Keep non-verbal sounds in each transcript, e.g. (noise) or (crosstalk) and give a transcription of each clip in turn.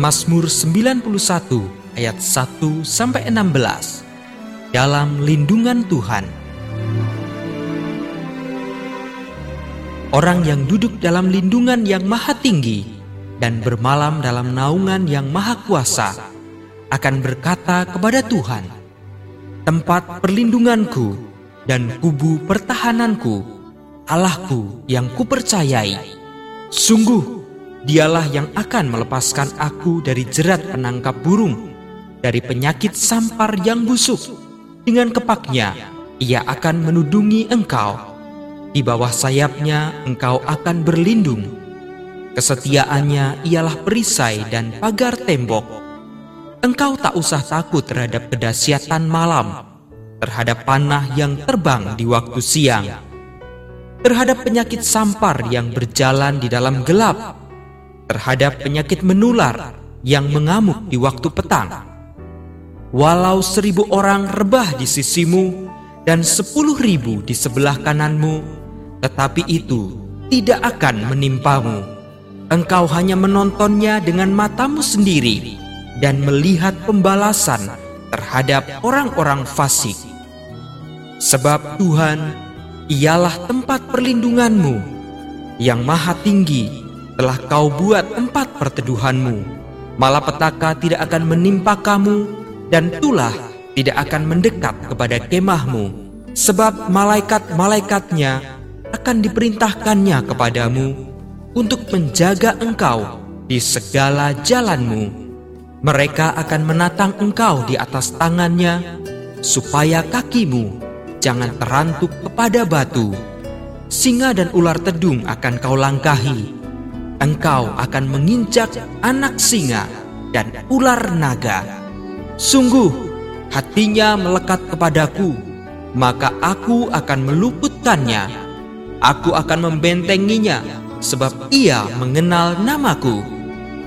Mazmur 91 ayat 1 sampai 16. Dalam lindungan Tuhan. Orang yang duduk dalam lindungan yang maha tinggi dan bermalam dalam naungan yang maha kuasa akan berkata kepada Tuhan, Tempat perlindunganku dan kubu pertahananku, Allahku yang kupercayai. Sungguh, dialah yang akan melepaskan aku dari jerat penangkap burung, dari penyakit sampar yang busuk. Dengan kepaknya, ia akan menudungi engkau di bawah sayapnya engkau akan berlindung. Kesetiaannya ialah perisai dan pagar tembok. Engkau tak usah takut terhadap kedahsyatan malam, terhadap panah yang terbang di waktu siang, terhadap penyakit sampar yang berjalan di dalam gelap, terhadap penyakit menular yang mengamuk di waktu petang. Walau seribu orang rebah di sisimu dan sepuluh ribu di sebelah kananmu, tetapi itu tidak akan menimpamu. Engkau hanya menontonnya dengan matamu sendiri dan melihat pembalasan terhadap orang-orang fasik. Sebab Tuhan ialah tempat perlindunganmu yang maha tinggi telah kau buat tempat perteduhanmu. Malapetaka tidak akan menimpa kamu dan tulah tidak akan mendekat kepada kemahmu. Sebab malaikat-malaikatnya akan diperintahkannya kepadamu untuk menjaga engkau di segala jalanmu. Mereka akan menatang engkau di atas tangannya, supaya kakimu jangan terantuk kepada batu. Singa dan ular tedung akan kau langkahi. Engkau akan menginjak anak singa dan ular naga. Sungguh, hatinya melekat kepadaku, maka aku akan meluputkannya Aku akan membentenginya, sebab ia mengenal namaku.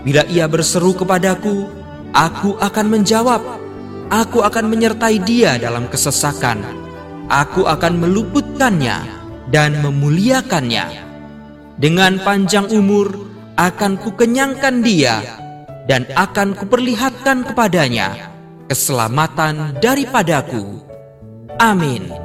Bila ia berseru kepadaku, aku akan menjawab. Aku akan menyertai dia dalam kesesakan. Aku akan meluputkannya dan memuliakannya. Dengan panjang umur akan kukenyangkan dia dan akan kuperlihatkan kepadanya keselamatan daripadaku. Amin.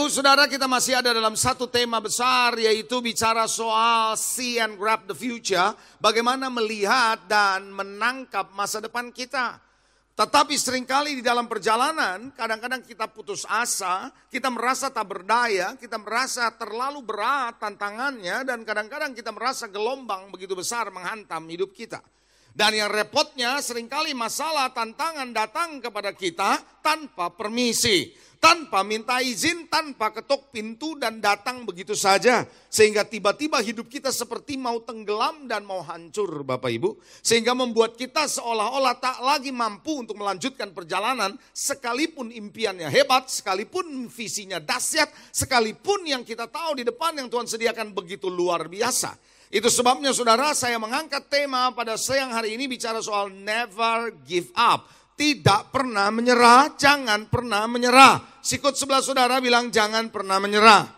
Ibu Saudara kita masih ada dalam satu tema besar yaitu bicara soal see and grab the future. Bagaimana melihat dan menangkap masa depan kita. Tetapi sering kali di dalam perjalanan kadang-kadang kita putus asa, kita merasa tak berdaya, kita merasa terlalu berat tantangannya dan kadang-kadang kita merasa gelombang begitu besar menghantam hidup kita. Dan yang repotnya sering kali masalah tantangan datang kepada kita tanpa permisi. Tanpa minta izin, tanpa ketuk pintu dan datang begitu saja. Sehingga tiba-tiba hidup kita seperti mau tenggelam dan mau hancur Bapak Ibu. Sehingga membuat kita seolah-olah tak lagi mampu untuk melanjutkan perjalanan. Sekalipun impiannya hebat, sekalipun visinya dahsyat, sekalipun yang kita tahu di depan yang Tuhan sediakan begitu luar biasa. Itu sebabnya saudara saya mengangkat tema pada siang hari ini bicara soal never give up. Tidak pernah menyerah, jangan pernah menyerah. Sikut sebelah saudara bilang jangan pernah menyerah.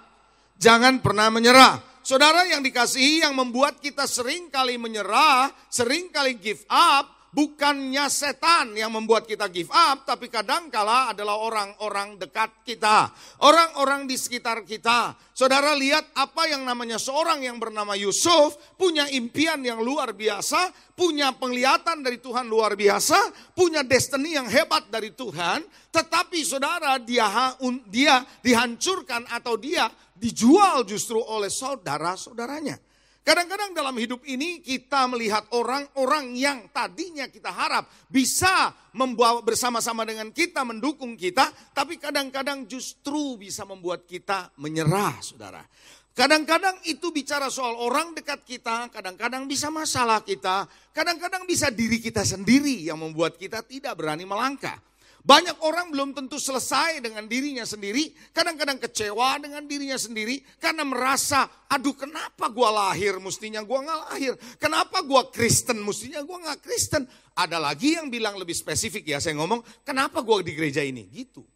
Jangan pernah menyerah. Saudara yang dikasihi yang membuat kita sering kali menyerah, sering kali give up, bukannya setan yang membuat kita give up, tapi kadangkala adalah orang-orang dekat kita, orang-orang di sekitar kita. Saudara lihat apa yang namanya seorang yang bernama Yusuf punya impian yang luar biasa, punya penglihatan dari Tuhan luar biasa, punya destiny yang hebat dari Tuhan, tetapi saudara dia dia dihancurkan atau dia dijual justru oleh saudara-saudaranya. Kadang-kadang dalam hidup ini kita melihat orang-orang yang tadinya kita harap bisa membawa bersama-sama dengan kita, mendukung kita, tapi kadang-kadang justru bisa membuat kita menyerah, saudara. Kadang-kadang itu bicara soal orang dekat kita, kadang-kadang bisa masalah kita, kadang-kadang bisa diri kita sendiri yang membuat kita tidak berani melangkah. Banyak orang belum tentu selesai dengan dirinya sendiri, kadang-kadang kecewa dengan dirinya sendiri karena merasa, aduh kenapa gua lahir mestinya gua nggak lahir, kenapa gua Kristen mestinya gua nggak Kristen. Ada lagi yang bilang lebih spesifik ya, saya ngomong, kenapa gua di gereja ini, gitu.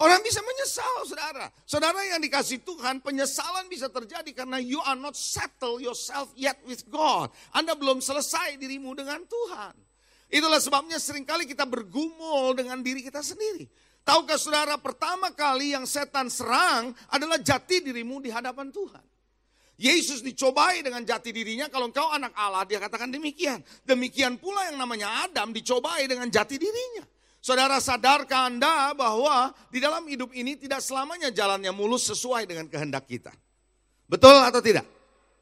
Orang bisa menyesal, saudara. Saudara yang dikasih Tuhan, penyesalan bisa terjadi karena you are not settle yourself yet with God. Anda belum selesai dirimu dengan Tuhan. Itulah sebabnya sering kali kita bergumul dengan diri kita sendiri. Tahukah saudara pertama kali yang setan serang adalah jati dirimu di hadapan Tuhan. Yesus dicobai dengan jati dirinya kalau engkau anak Allah dia katakan demikian. Demikian pula yang namanya Adam dicobai dengan jati dirinya. Saudara sadarkah Anda bahwa di dalam hidup ini tidak selamanya jalannya mulus sesuai dengan kehendak kita. Betul atau tidak?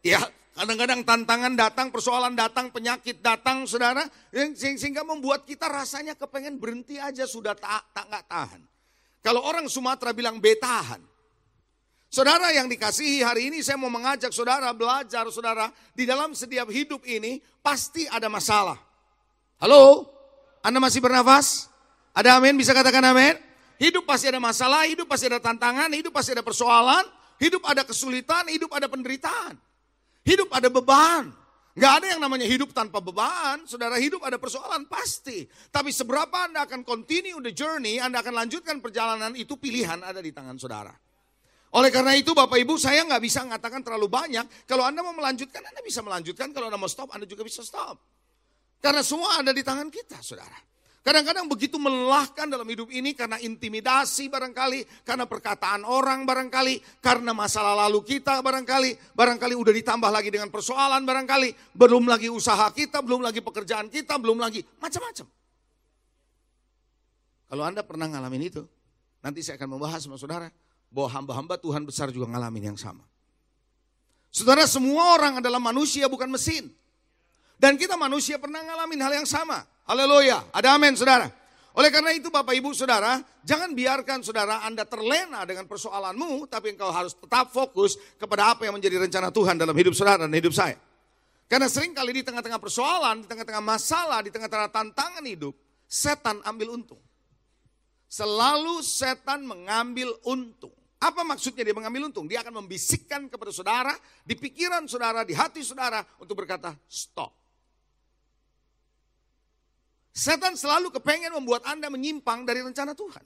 Ya, Kadang-kadang tantangan datang, persoalan datang, penyakit datang, saudara. Sehingga membuat kita rasanya kepengen berhenti aja, sudah tak, tak gak tahan. Kalau orang Sumatera bilang betahan. Saudara yang dikasihi hari ini saya mau mengajak saudara belajar saudara. Di dalam setiap hidup ini pasti ada masalah. Halo? Anda masih bernafas? Ada amin? Bisa katakan amin? Hidup pasti ada masalah, hidup pasti ada tantangan, hidup pasti ada persoalan, hidup ada kesulitan, hidup ada penderitaan. Hidup ada beban. Gak ada yang namanya hidup tanpa beban. Saudara hidup ada persoalan pasti. Tapi seberapa Anda akan continue the journey, Anda akan lanjutkan perjalanan itu pilihan ada di tangan saudara. Oleh karena itu Bapak Ibu saya nggak bisa mengatakan terlalu banyak. Kalau Anda mau melanjutkan, Anda bisa melanjutkan. Kalau Anda mau stop, Anda juga bisa stop. Karena semua ada di tangan kita saudara. Kadang-kadang begitu melelahkan dalam hidup ini karena intimidasi barangkali, karena perkataan orang barangkali, karena masalah lalu kita barangkali, barangkali udah ditambah lagi dengan persoalan barangkali, belum lagi usaha kita, belum lagi pekerjaan kita, belum lagi macam-macam. Kalau Anda pernah ngalamin itu, nanti saya akan membahas sama saudara bahwa hamba-hamba Tuhan besar juga ngalamin yang sama. Saudara, semua orang adalah manusia bukan mesin. Dan kita manusia pernah ngalamin hal yang sama. Haleluya. Ada amin saudara. Oleh karena itu Bapak Ibu Saudara, jangan biarkan saudara Anda terlena dengan persoalanmu, tapi engkau harus tetap fokus kepada apa yang menjadi rencana Tuhan dalam hidup saudara dan hidup saya. Karena sering kali di tengah-tengah persoalan, di tengah-tengah masalah, di tengah-tengah tantangan hidup, setan ambil untung. Selalu setan mengambil untung. Apa maksudnya dia mengambil untung? Dia akan membisikkan kepada saudara, di pikiran saudara, di hati saudara, untuk berkata, stop. Setan selalu kepengen membuat Anda menyimpang dari rencana Tuhan.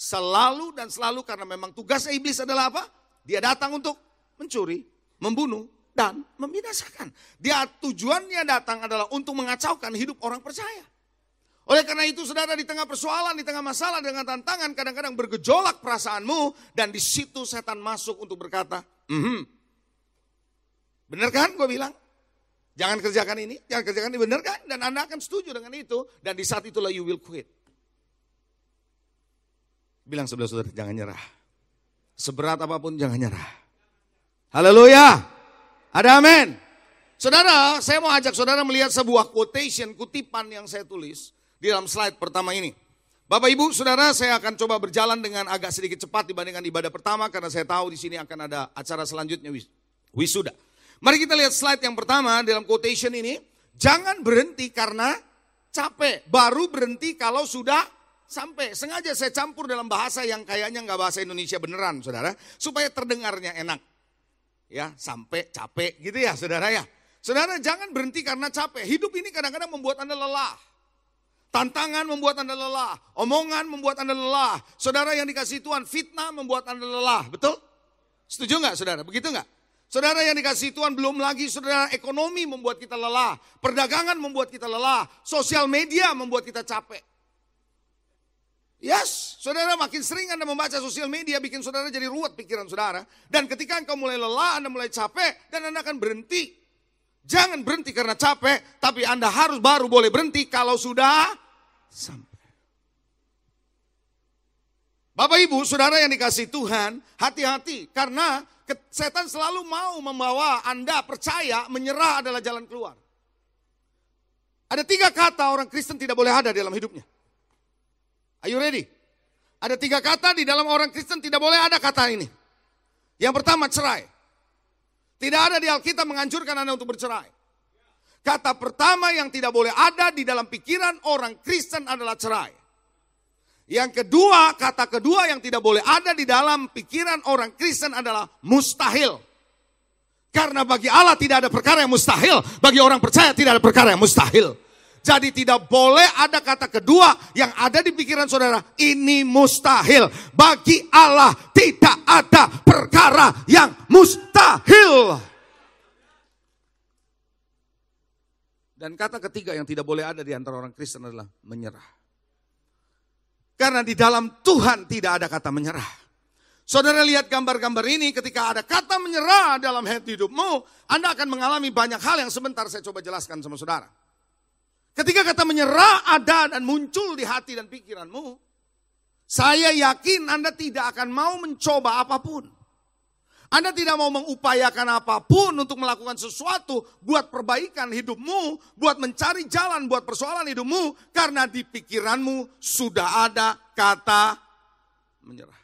Selalu dan selalu karena memang tugasnya iblis adalah apa? Dia datang untuk mencuri, membunuh, dan membinasakan. Dia tujuannya datang adalah untuk mengacaukan hidup orang percaya. Oleh karena itu saudara di tengah persoalan, di tengah masalah, dengan tantangan, kadang-kadang bergejolak perasaanmu. Dan di situ setan masuk untuk berkata, mm -hmm. bener kan gue bilang? Jangan kerjakan ini, jangan kerjakan ini, bener kan? Dan Anda akan setuju dengan itu. Dan di saat itulah you will quit. Bilang sebelah saudara, jangan nyerah. Seberat apa pun jangan nyerah. Haleluya. Ada amin. Saudara, saya mau ajak saudara melihat sebuah quotation, kutipan yang saya tulis di dalam slide pertama ini. Bapak Ibu, Saudara, saya akan coba berjalan dengan agak sedikit cepat dibandingkan ibadah pertama karena saya tahu di sini akan ada acara selanjutnya wis wisuda. Mari kita lihat slide yang pertama dalam quotation ini. Jangan berhenti karena capek, baru berhenti kalau sudah sampai. Sengaja saya campur dalam bahasa yang kayaknya nggak bahasa Indonesia beneran, Saudara, supaya terdengarnya enak. Ya, sampai capek gitu ya, Saudara ya. Saudara jangan berhenti karena capek. Hidup ini kadang-kadang membuat Anda lelah. Tantangan membuat Anda lelah. Omongan membuat Anda lelah. Saudara yang dikasih Tuhan, fitnah membuat Anda lelah. Betul? Setuju nggak saudara? Begitu nggak? Saudara yang dikasih Tuhan belum lagi saudara ekonomi membuat kita lelah. Perdagangan membuat kita lelah. Sosial media membuat kita capek. Yes, saudara makin sering Anda membaca sosial media bikin saudara jadi ruwet pikiran saudara. Dan ketika engkau mulai lelah, Anda mulai capek dan Anda akan berhenti. Jangan berhenti karena capek, tapi Anda harus baru boleh berhenti kalau sudah sampai. Bapak Ibu, saudara yang dikasih Tuhan, hati-hati karena setan selalu mau membawa Anda percaya menyerah adalah jalan keluar. Ada tiga kata orang Kristen tidak boleh ada dalam hidupnya. Are you ready? Ada tiga kata di dalam orang Kristen tidak boleh ada kata ini. Yang pertama cerai. Tidak ada di Alkitab menganjurkan Anda untuk bercerai. Kata pertama yang tidak boleh ada di dalam pikiran orang Kristen adalah cerai. Yang kedua, kata kedua yang tidak boleh ada di dalam pikiran orang Kristen adalah mustahil. Karena bagi Allah tidak ada perkara yang mustahil, bagi orang percaya tidak ada perkara yang mustahil. Jadi tidak boleh ada kata kedua yang ada di pikiran saudara, ini mustahil. Bagi Allah tidak ada perkara yang mustahil. Dan kata ketiga yang tidak boleh ada di antara orang Kristen adalah menyerah. Karena di dalam Tuhan tidak ada kata menyerah. Saudara lihat gambar-gambar ini ketika ada kata menyerah dalam hidupmu, Anda akan mengalami banyak hal yang sebentar saya coba jelaskan sama saudara. Ketika kata menyerah ada dan muncul di hati dan pikiranmu, saya yakin Anda tidak akan mau mencoba apa pun. Anda tidak mau mengupayakan apa pun untuk melakukan sesuatu buat perbaikan hidupmu, buat mencari jalan buat persoalan hidupmu, karena di pikiranmu sudah ada kata menyerah.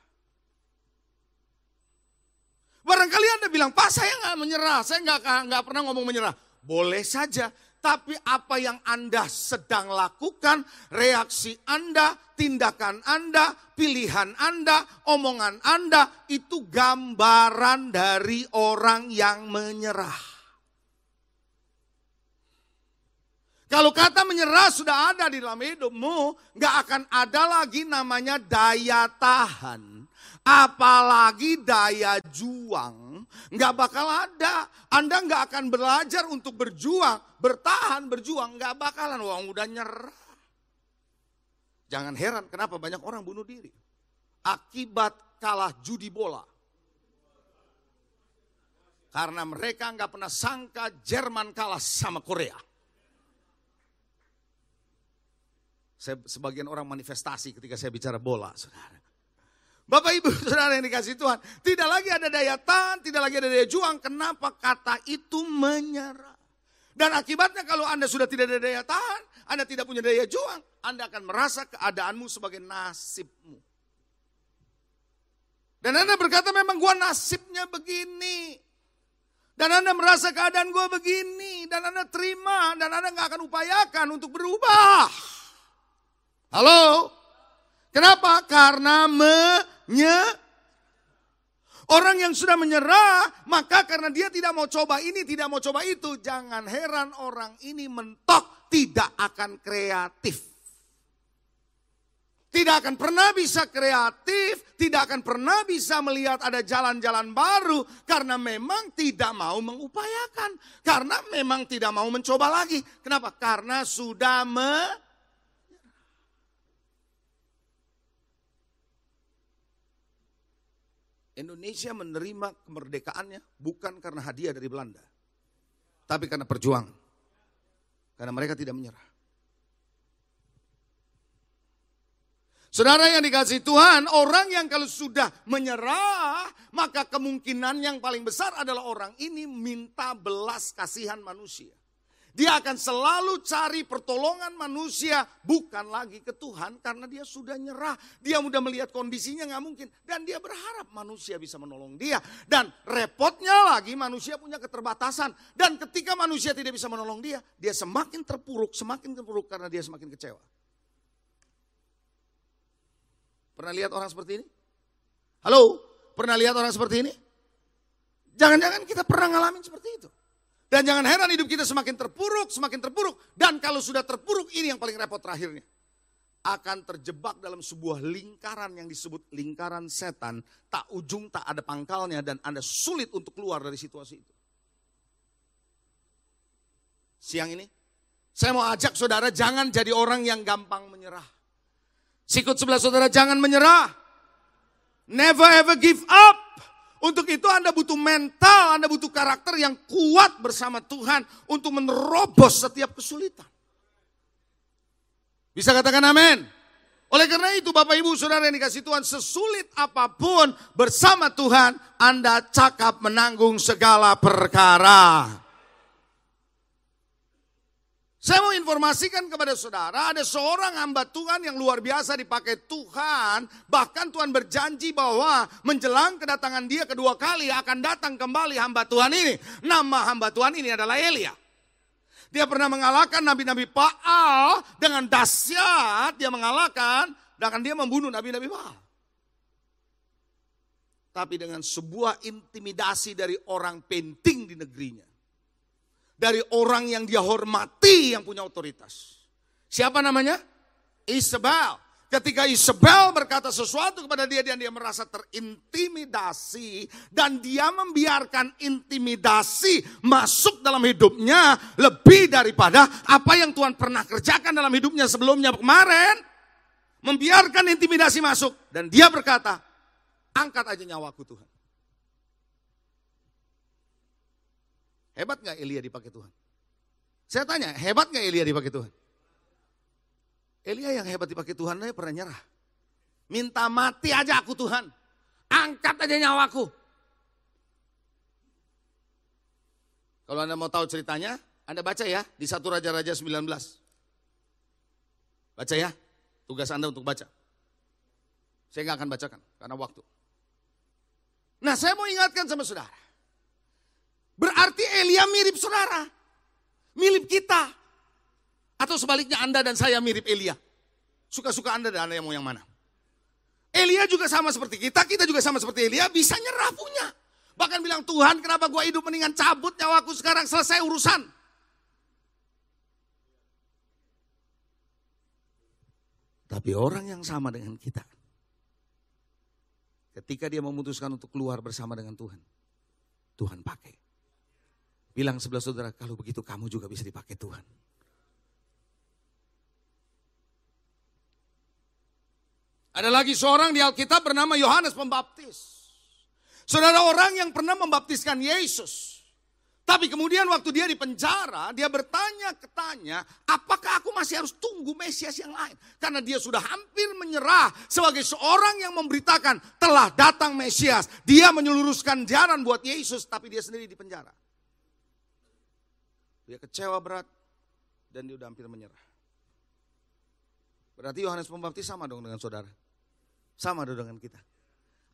Barangkali Anda bilang, Pak saya nggak menyerah, saya nggak pernah ngomong menyerah. Boleh saja, tapi apa yang Anda sedang lakukan, reaksi Anda, tindakan Anda, pilihan Anda, omongan Anda, itu gambaran dari orang yang menyerah. Kalau kata menyerah sudah ada di dalam hidupmu, nggak akan ada lagi namanya daya tahan. Apalagi daya juang, nggak bakal ada. Anda nggak akan belajar untuk berjuang, bertahan, berjuang, nggak bakalan. Uang udah nyerah. Jangan heran kenapa banyak orang bunuh diri. Akibat kalah judi bola. Karena mereka nggak pernah sangka Jerman kalah sama Korea. Saya sebagian orang manifestasi ketika saya bicara bola, saudara. Bapak Ibu (laughs) Saudara yang dikasih Tuhan, tidak lagi ada daya tahan, tidak lagi ada daya juang. Kenapa kata itu menyerah? Dan akibatnya kalau Anda sudah tidak ada daya tahan, Anda tidak punya daya juang, Anda akan merasa keadaanmu sebagai nasibmu. Dan Anda berkata memang gua nasibnya begini. Dan Anda merasa keadaan gua begini. Dan Anda terima. Dan Anda nggak akan upayakan untuk berubah. Halo? Kenapa? Karena menye Orang yang sudah menyerah, maka karena dia tidak mau coba ini, tidak mau coba itu, jangan heran orang ini mentok, tidak akan kreatif. Tidak akan pernah bisa kreatif, tidak akan pernah bisa melihat ada jalan-jalan baru karena memang tidak mau mengupayakan, karena memang tidak mau mencoba lagi. Kenapa? Karena sudah me Indonesia menerima kemerdekaannya bukan karena hadiah dari Belanda, tapi karena perjuangan. Karena mereka tidak menyerah. Saudara yang dikasih Tuhan, orang yang kalau sudah menyerah, maka kemungkinan yang paling besar adalah orang ini minta belas kasihan manusia. Dia akan selalu cari pertolongan manusia, bukan lagi ke Tuhan karena dia sudah nyerah. Dia mudah melihat kondisinya nggak mungkin dan dia berharap manusia bisa menolong dia. Dan repotnya lagi manusia punya keterbatasan dan ketika manusia tidak bisa menolong dia, dia semakin terpuruk, semakin terpuruk karena dia semakin kecewa. Pernah lihat orang seperti ini? Halo, pernah lihat orang seperti ini? Jangan-jangan kita pernah ngalamin seperti itu. Dan jangan heran hidup kita semakin terpuruk, semakin terpuruk. Dan kalau sudah terpuruk, ini yang paling repot terakhirnya. Akan terjebak dalam sebuah lingkaran yang disebut lingkaran setan. Tak ujung, tak ada pangkalnya dan Anda sulit untuk keluar dari situasi itu. Siang ini, saya mau ajak saudara jangan jadi orang yang gampang menyerah. Sikut sebelah saudara jangan menyerah. Never ever give up. Untuk itu Anda butuh mental, Anda butuh karakter yang kuat bersama Tuhan untuk menerobos setiap kesulitan. Bisa katakan amin? Oleh karena itu Bapak Ibu Saudara yang dikasih Tuhan sesulit apa pun bersama Tuhan Anda cakap menanggung segala perkara. Saya mau informasikan kepada saudara, ada seorang hamba Tuhan yang luar biasa dipakai Tuhan. Bahkan Tuhan berjanji bahwa menjelang kedatangan dia kedua kali akan datang kembali hamba Tuhan ini. Nama hamba Tuhan ini adalah Elia. Dia pernah mengalahkan nabi-nabi Baal dengan dahsyat. Dia mengalahkan, dan dia membunuh nabi-nabi Baal. Tapi dengan sebuah intimidasi dari orang penting di negerinya dari orang yang dia hormati yang punya otoritas. Siapa namanya? Isabel. Ketika Isabel berkata sesuatu kepada dia dan dia merasa terintimidasi dan dia membiarkan intimidasi masuk dalam hidupnya lebih daripada apa yang Tuhan pernah kerjakan dalam hidupnya sebelumnya kemarin. Membiarkan intimidasi masuk dan dia berkata, angkat aja nyawaku Tuhan. Hebat nggak Elia dipakai Tuhan? Saya tanya, hebat nggak Elia dipakai Tuhan? Elia yang hebat dipakai Tuhan, dia pernah nyerah. Minta mati aja aku Tuhan. Angkat aja nyawaku. Kalau Anda mau tahu ceritanya, Anda baca ya di satu Raja-Raja 19. Baca ya, tugas Anda untuk baca. Saya nggak akan bacakan karena waktu. Nah saya mau ingatkan sama saudara. Berarti Elia mirip saudara. Mirip kita. Atau sebaliknya Anda dan saya mirip Elia. Suka-suka Anda dan Anda yang mau yang mana. Elia juga sama seperti kita, kita juga sama seperti Elia, bisa nyerah punya. Bahkan bilang, Tuhan kenapa gua hidup mendingan cabut nyawaku sekarang selesai urusan. Tapi orang yang sama dengan kita, ketika dia memutuskan untuk keluar bersama dengan Tuhan, Tuhan pakai. Bilang sebelah saudara, kalau begitu kamu juga bisa dipakai Tuhan. Ada lagi seorang di Alkitab bernama Yohanes Pembaptis. Saudara orang yang pernah membaptiskan Yesus. Tapi kemudian waktu dia di penjara, dia bertanya ketanya, apakah aku masih harus tunggu Mesias yang lain? Karena dia sudah hampir menyerah sebagai seorang yang memberitakan telah datang Mesias. Dia menyeluruskan jalan buat Yesus, tapi dia sendiri di penjara. Dia kecewa berat dan dia udah hampir menyerah. Berarti Yohanes Pembaptis sama dong dengan saudara. Sama dong dengan kita.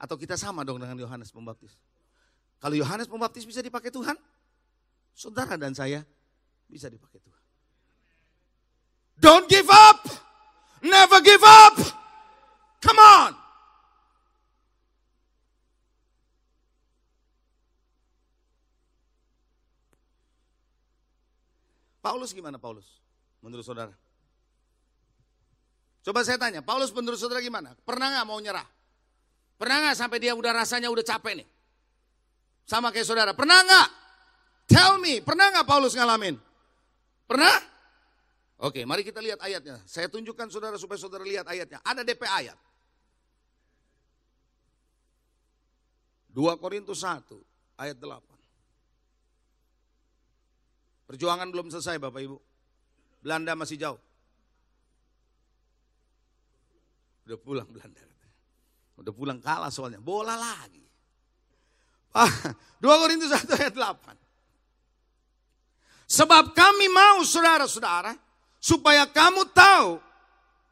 Atau kita sama dong dengan Yohanes Pembaptis. Kalau Yohanes Pembaptis bisa dipakai Tuhan, saudara dan saya bisa dipakai Tuhan. Don't give up. Never give up. Come on. Paulus gimana Paulus? Menurut saudara? Coba saya tanya, Paulus menurut saudara gimana? Pernah nggak mau nyerah? Pernah nggak sampai dia udah rasanya udah capek nih? Sama kayak saudara, pernah nggak? Tell me, pernah nggak Paulus ngalamin? Pernah? Oke, mari kita lihat ayatnya. Saya tunjukkan saudara supaya saudara lihat ayatnya. Ada DP ayat. 2 Korintus 1 ayat 8. Perjuangan belum selesai Bapak Ibu. Belanda masih jauh. Udah pulang Belanda. Udah pulang kalah soalnya. Bola lagi. Ah, 2 Korintus 1 ayat 8. Sebab kami mau saudara-saudara supaya kamu tahu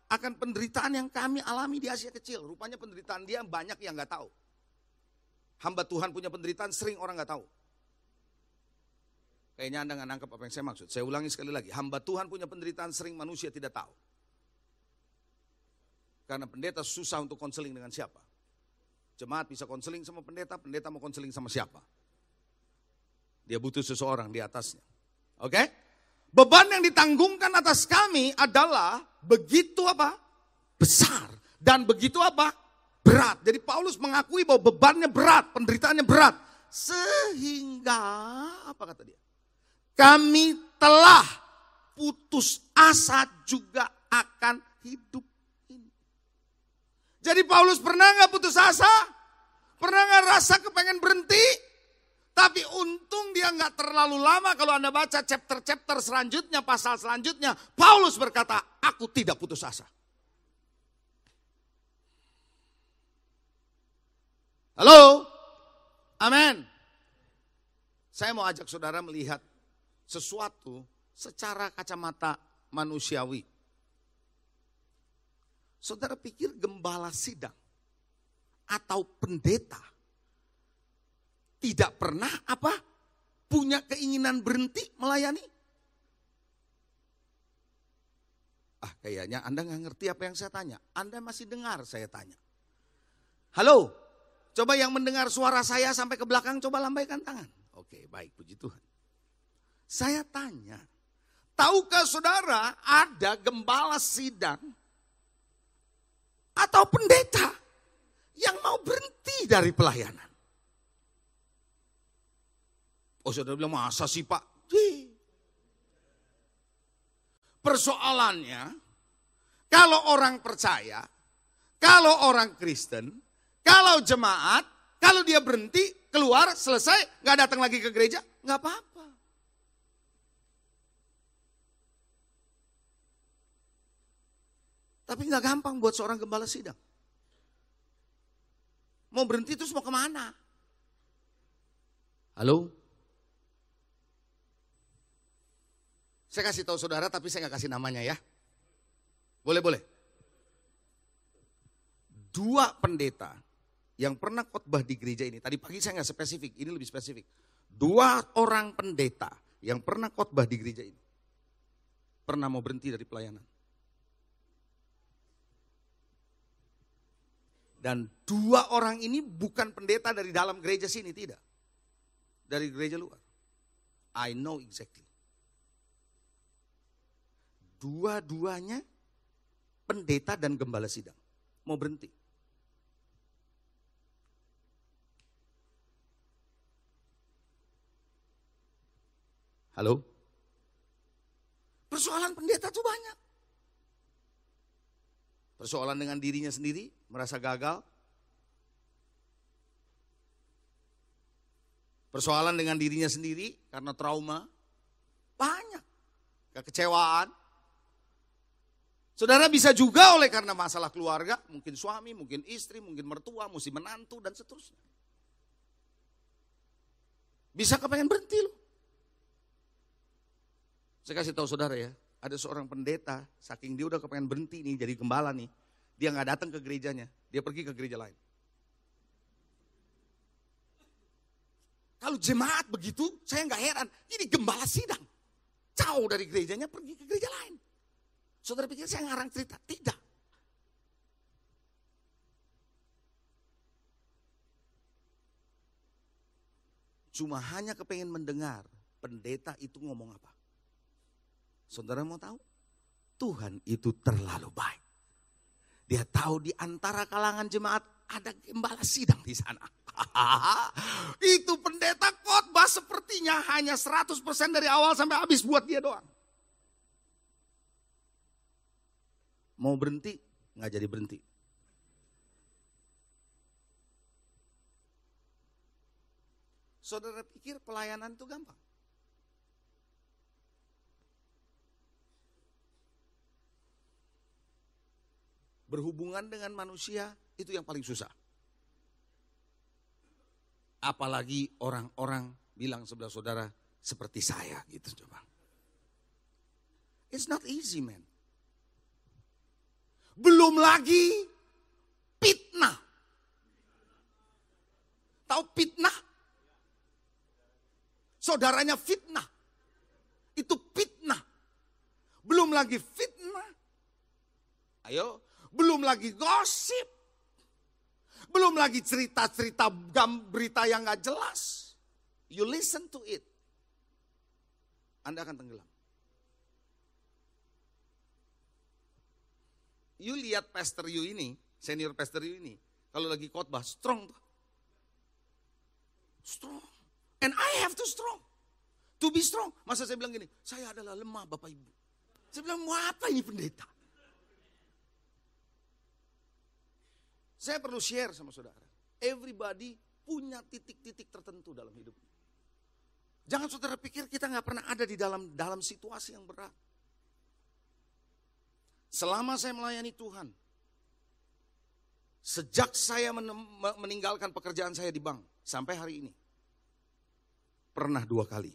akan penderitaan yang kami alami di Asia Kecil. Rupanya penderitaan dia banyak yang nggak tahu. Hamba Tuhan punya penderitaan sering orang nggak tahu. Kayaknya Anda nggak nangkep apa yang saya maksud. Saya ulangi sekali lagi. Hamba Tuhan punya penderitaan sering manusia tidak tahu. Karena pendeta susah untuk konseling dengan siapa. Jemaat bisa konseling sama pendeta, pendeta mau konseling sama siapa. Dia butuh seseorang di atasnya. Oke? Beban yang ditanggungkan atas kami adalah begitu apa? Besar. Dan begitu apa? Berat. Jadi Paulus mengakui bahwa bebannya berat, penderitaannya berat. Sehingga, apa kata dia? Kami telah putus asa juga akan hidup ini. Jadi Paulus pernah nggak putus asa? Pernah nggak rasa kepengen berhenti? Tapi untung dia nggak terlalu lama kalau Anda baca chapter-chapter selanjutnya, pasal selanjutnya. Paulus berkata, aku tidak putus asa. Halo? Amin. Saya mau ajak saudara melihat sesuatu secara kacamata manusiawi. Saudara pikir gembala sidang atau pendeta tidak pernah apa? Punya keinginan berhenti melayani? Ah kayaknya Anda nggak ngerti apa yang saya tanya. Anda masih dengar saya tanya. Halo, coba yang mendengar suara saya sampai ke belakang coba lambaikan tangan. Oke baik puji Tuhan. Saya tanya, tahukah saudara ada gembala sidang atau pendeta yang mau berhenti dari pelayanan? Oh saudara bilang masa sih pak? Persoalannya, kalau orang percaya, kalau orang Kristen, kalau jemaat, kalau dia berhenti, keluar, selesai, nggak datang lagi ke gereja, nggak apa-apa. Tapi nggak gampang buat seorang gembala sidang. Mau berhenti terus mau ke mana? Halo? Saya kasih tahu saudara tapi saya nggak kasih namanya ya. Boleh, boleh. Dua pendeta yang pernah khotbah di gereja ini. Tadi pagi saya nggak spesifik, ini lebih spesifik. Dua orang pendeta yang pernah khotbah di gereja ini. Pernah mau berhenti dari pelayanan. Dan dua orang ini bukan pendeta dari dalam gereja sini, tidak. Dari gereja luar. I know exactly. Dua-duanya pendeta dan gembala sidang. Mau berhenti. Halo? Persoalan pendeta tuh banyak. Persoalan dengan dirinya sendiri, merasa gagal. Persoalan dengan dirinya sendiri karena trauma. Banyak. Kekecewaan. Saudara bisa juga oleh karena masalah keluarga, mungkin suami, mungkin istri, mungkin mertua, mesti menantu, dan seterusnya. Bisa kepengen berhenti loh. Saya kasih tahu saudara ya, ada seorang pendeta, saking dia udah kepengen berhenti nih jadi gembala nih, dia nggak datang ke gerejanya, dia pergi ke gereja lain. Kalau jemaat begitu, saya nggak heran. Ini gembala sidang, jauh dari gerejanya pergi ke gereja lain. Saudara pikir saya ngarang cerita? Tidak. Cuma hanya kepengen mendengar pendeta itu ngomong apa. Saudara mau tahu? Tuhan itu terlalu baik. Dia tahu di antara kalangan jemaat ada gembala sidang di sana. (laughs) itu pendeta khotbah sepertinya hanya 100% dari awal sampai habis buat dia doang. Mau berhenti, nggak jadi berhenti. Saudara pikir pelayanan itu gampang? Berhubungan dengan manusia itu yang paling susah. Apalagi orang-orang bilang sebelah saudara seperti saya gitu coba. It's not easy man. Belum lagi fitnah. Tahu fitnah? Saudaranya fitnah. Itu fitnah. Belum lagi fitnah. Ayo, belum lagi gosip. Belum lagi cerita-cerita berita yang gak jelas. You listen to it. Anda akan tenggelam. You lihat Pastor Yu ini, senior Pastor Yu ini, kalau lagi khotbah strong. Strong. And I have to strong. To be strong. Masa saya bilang gini, saya adalah lemah Bapak Ibu. Saya bilang, mau apa ini pendeta? Saya perlu share sama saudara. Everybody punya titik-titik tertentu dalam hidupnya. Jangan saudara pikir kita nggak pernah ada di dalam dalam situasi yang berat. Selama saya melayani Tuhan, sejak saya meninggalkan pekerjaan saya di bank sampai hari ini, pernah dua kali.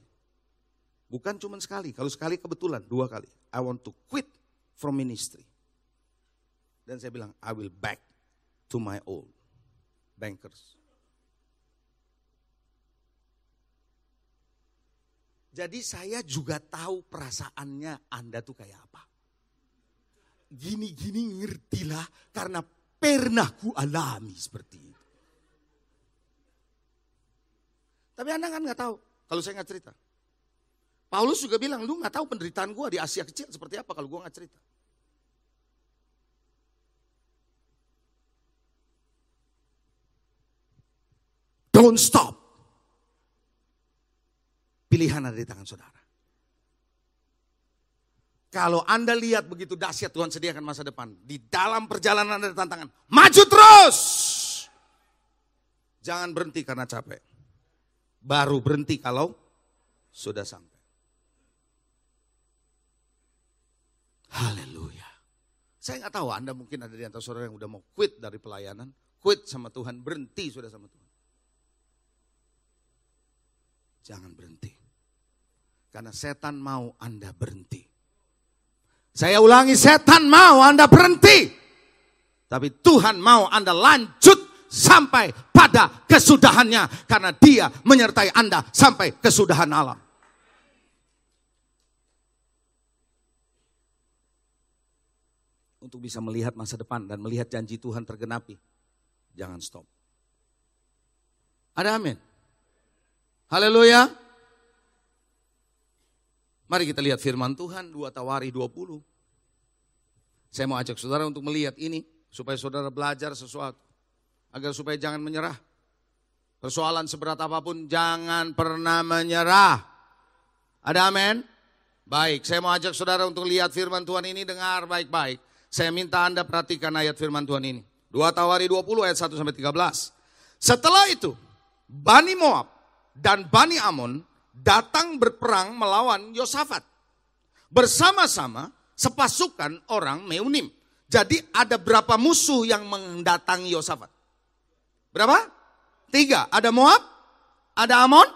Bukan cuma sekali, kalau sekali kebetulan dua kali. I want to quit from ministry. Dan saya bilang, I will back to my old bankers. Jadi saya juga tahu perasaannya Anda tuh kayak apa. Gini-gini ngertilah karena pernah ku alami seperti itu. Tapi Anda kan nggak tahu kalau saya nggak cerita. Paulus juga bilang, lu nggak tahu penderitaan gue di Asia kecil seperti apa kalau gue nggak cerita. Don't stop. Pilihan ada di tangan saudara. Kalau Anda lihat begitu dahsyat Tuhan sediakan masa depan. Di dalam perjalanan ada tantangan. Maju terus. Jangan berhenti karena capek. Baru berhenti kalau sudah sampai. Haleluya. Saya nggak tahu Anda mungkin ada di antara saudara yang udah mau quit dari pelayanan. Quit sama Tuhan, berhenti sudah sama Tuhan. Jangan berhenti. Karena setan mau Anda berhenti. Saya ulangi, setan mau Anda berhenti. Tapi Tuhan mau Anda lanjut sampai pada kesudahannya. Karena dia menyertai Anda sampai kesudahan Allah. Untuk bisa melihat masa depan dan melihat janji Tuhan tergenapi. Jangan stop. Ada amin? Haleluya. Mari kita lihat firman Tuhan 2 Tawari 20. Saya mau ajak saudara untuk melihat ini supaya saudara belajar sesuatu agar supaya jangan menyerah. Persoalan seberat apa pun jangan pernah menyerah. Ada amin? Baik, saya mau ajak saudara untuk lihat firman Tuhan ini dengar baik-baik. Saya minta Anda perhatikan ayat firman Tuhan ini. 2 Tawari 20 ayat 1 sampai 13. Setelah itu, Bani Moab dan Bani Amon datang berperang melawan Yosafat. Bersama-sama sepasukan orang Meunim. Jadi ada berapa musuh yang mendatangi Yosafat? Berapa? Tiga. Ada Moab, ada Amon,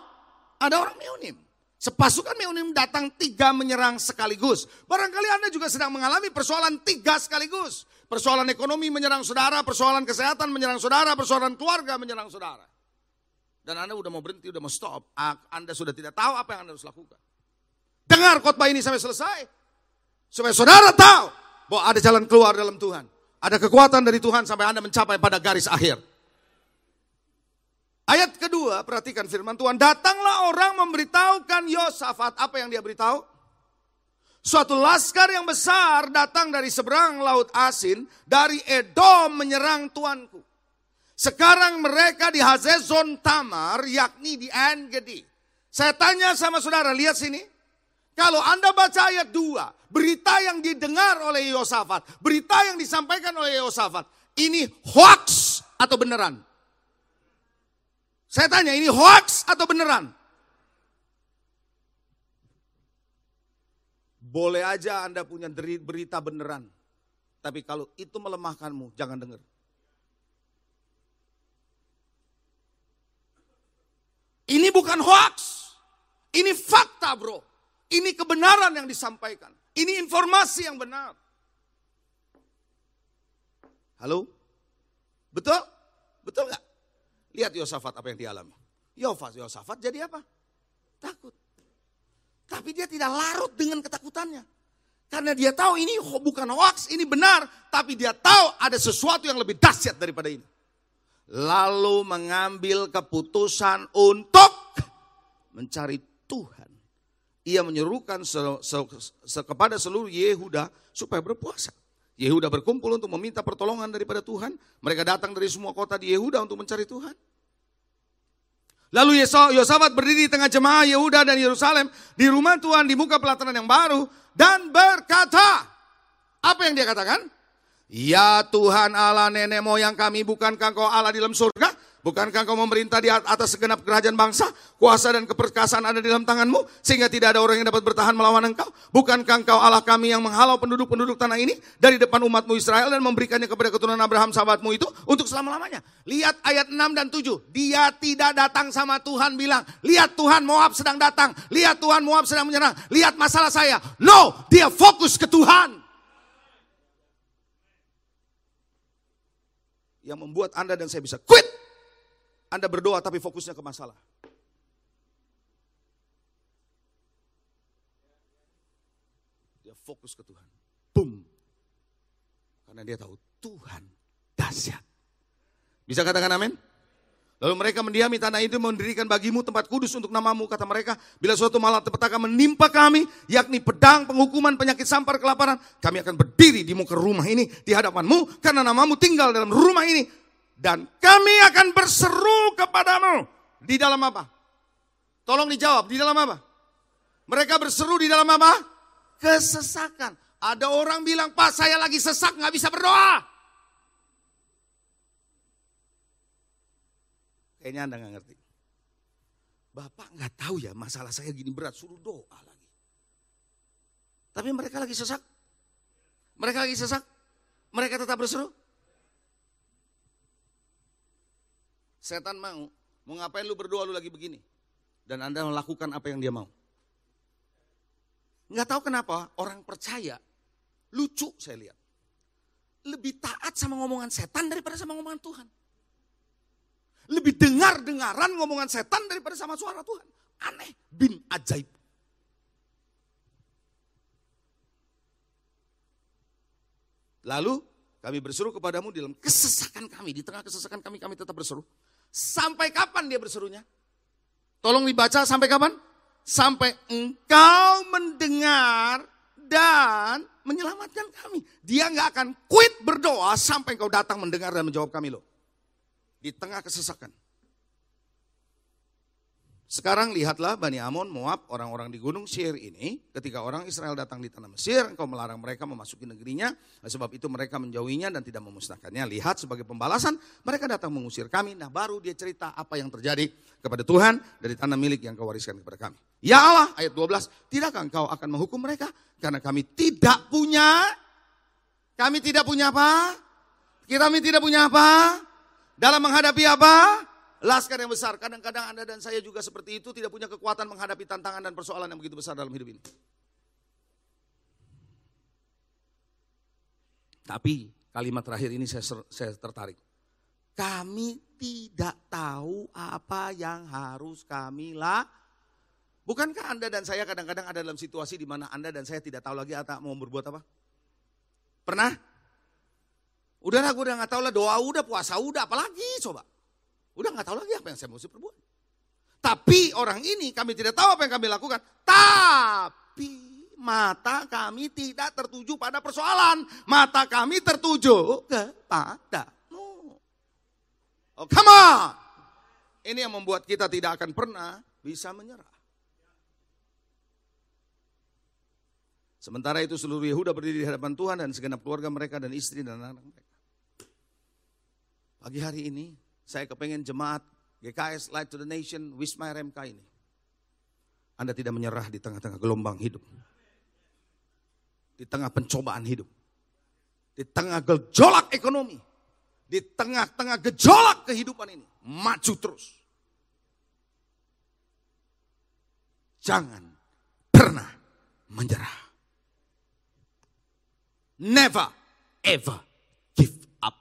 ada orang Meunim. Sepasukan Meunim datang tiga menyerang sekaligus. Barangkali Anda juga sedang mengalami persoalan tiga sekaligus. Persoalan ekonomi menyerang saudara, persoalan kesehatan menyerang saudara, persoalan keluarga menyerang saudara dan Anda sudah mau berhenti, sudah mau stop, Anda sudah tidak tahu apa yang Anda harus lakukan. Dengar khotbah ini sampai selesai. Supaya saudara tahu bahwa ada jalan keluar dalam Tuhan. Ada kekuatan dari Tuhan sampai Anda mencapai pada garis akhir. Ayat kedua, perhatikan firman Tuhan. Datanglah orang memberitahukan Yosafat. Apa yang dia beritahu? Suatu laskar yang besar datang dari seberang laut asin. Dari Edom menyerang tuanku. Sekarang mereka di Hazezon Tamar, yakni di En Gedi. Saya tanya sama saudara, lihat sini. Kalau Anda baca ayat 2, berita yang didengar oleh Yosafat, berita yang disampaikan oleh Yosafat, ini hoax atau beneran? Saya tanya, ini hoax atau beneran? Boleh aja Anda punya berita beneran. Tapi kalau itu melemahkanmu, jangan dengar. Ini bukan hoax. Ini fakta bro. Ini kebenaran yang disampaikan. Ini informasi yang benar. Halo? Betul? Betul gak? Lihat Yosafat apa yang dialami. Yosafat, Yosafat jadi apa? Takut. Tapi dia tidak larut dengan ketakutannya. Karena dia tahu ini bukan hoax, ini benar. Tapi dia tahu ada sesuatu yang lebih dahsyat daripada ini. Lalu mengambil keputusan untuk mencari Tuhan. Ia menyerukan se, se, se, kepada seluruh Yehuda supaya berpuasa. Yehuda berkumpul untuk meminta pertolongan daripada Tuhan. Mereka datang dari semua kota di Yehuda untuk mencari Tuhan. Lalu Yosafat berdiri di tengah jemaah Yehuda dan Yerusalem di rumah Tuhan di muka pelataran yang baru dan berkata, apa yang dia katakan? Ya Tuhan Allah nenek moyang kami, bukankah kau Allah di dalam surga? Bukankah kau memerintah di atas segenap kerajaan bangsa? Kuasa dan keperkasaan ada di dalam tanganmu, sehingga tidak ada orang yang dapat bertahan melawan engkau. Bukankah engkau Allah kami yang menghalau penduduk-penduduk tanah ini dari depan umatmu Israel dan memberikannya kepada keturunan Abraham sahabatmu itu untuk selama-lamanya. Lihat ayat 6 dan 7. Dia tidak datang sama Tuhan bilang, lihat Tuhan Moab sedang datang. Lihat Tuhan Moab sedang menyerang. Lihat masalah saya. No, dia fokus ke Tuhan. Yang membuat Anda dan saya bisa quit anda berdoa tapi fokusnya ke masalah. Dia fokus ke Tuhan. Boom. Karena dia tahu Tuhan dahsyat. Bisa katakan amin? Lalu mereka mendiami tanah itu mendirikan bagimu tempat kudus untuk namamu, kata mereka. Bila suatu malapetaka menimpa kami, yakni pedang, penghukuman, penyakit sampar, kelaparan, kami akan berdiri di muka rumah ini di hadapanmu, karena namamu tinggal dalam rumah ini. Dan kami akan berseru kepadamu. Di dalam apa? Tolong dijawab, di dalam apa? Mereka berseru di dalam apa? Kesesakan. Ada orang bilang, Pak saya lagi sesak nggak bisa berdoa. Kayaknya Anda nggak ngerti. Bapak nggak tahu ya masalah saya gini berat, suruh doa lagi. Tapi mereka lagi sesak. Mereka lagi sesak. Mereka tetap berseru. Setan mau, mau ngapain lu berdoa lu lagi begini? Dan Anda melakukan apa yang dia mau. Nggak tahu kenapa orang percaya, lucu saya lihat. Lebih taat sama ngomongan setan daripada sama ngomongan Tuhan. Lebih dengar-dengaran ngomongan setan daripada sama suara Tuhan. Aneh, bin ajaib. Lalu kami berseru kepadamu dalam kesesakan kami, di tengah kesesakan kami, kami tetap berseru. Sampai kapan dia berserunya? Tolong dibaca sampai kapan? Sampai engkau mendengar dan menyelamatkan kami. Dia nggak akan quit berdoa sampai engkau datang mendengar dan menjawab kami loh. Di tengah kesesakan. Sekarang lihatlah Bani Amon, Moab, orang-orang di Gunung Sir ini, ketika orang Israel datang di tanah Mesir, engkau melarang mereka memasuki negerinya, sebab itu mereka menjauhinya dan tidak memusnahkannya. Lihat sebagai pembalasan, mereka datang mengusir kami. Nah baru dia cerita apa yang terjadi kepada Tuhan dari tanah milik yang kau wariskan kepada kami. Ya Allah, ayat 12, tidakkah engkau akan menghukum mereka? Karena kami tidak punya, kami tidak punya apa? Kami tidak punya apa? Dalam menghadapi apa? Laskar yang besar, kadang-kadang Anda dan saya juga seperti itu tidak punya kekuatan menghadapi tantangan dan persoalan yang begitu besar dalam hidup ini. Tapi kalimat terakhir ini saya, saya tertarik. Kami tidak tahu apa yang harus kami lah. Bukankah Anda dan saya kadang-kadang ada dalam situasi di mana Anda dan saya tidak tahu lagi atau mau berbuat apa? Pernah? Udah lah, gue udah gak tahu lah, doa udah, puasa udah, apalagi coba. Udah nggak tahu lagi apa yang saya mesti perbuat. Tapi orang ini kami tidak tahu apa yang kami lakukan. Tapi mata kami tidak tertuju pada persoalan. Mata kami tertuju kepadamu. Oh come on. Ini yang membuat kita tidak akan pernah bisa menyerah. Sementara itu seluruh Yehuda berdiri di hadapan Tuhan dan segenap keluarga mereka dan istri dan anak-anak mereka. Pagi hari ini saya kepengen jemaat GKS Light to the Nation, Wisma RMK ini. Anda tidak menyerah di tengah-tengah gelombang hidup. Di tengah pencobaan hidup. Di tengah gejolak ekonomi. Di tengah-tengah gejolak kehidupan ini. Maju terus. Jangan pernah menyerah. Never ever give up.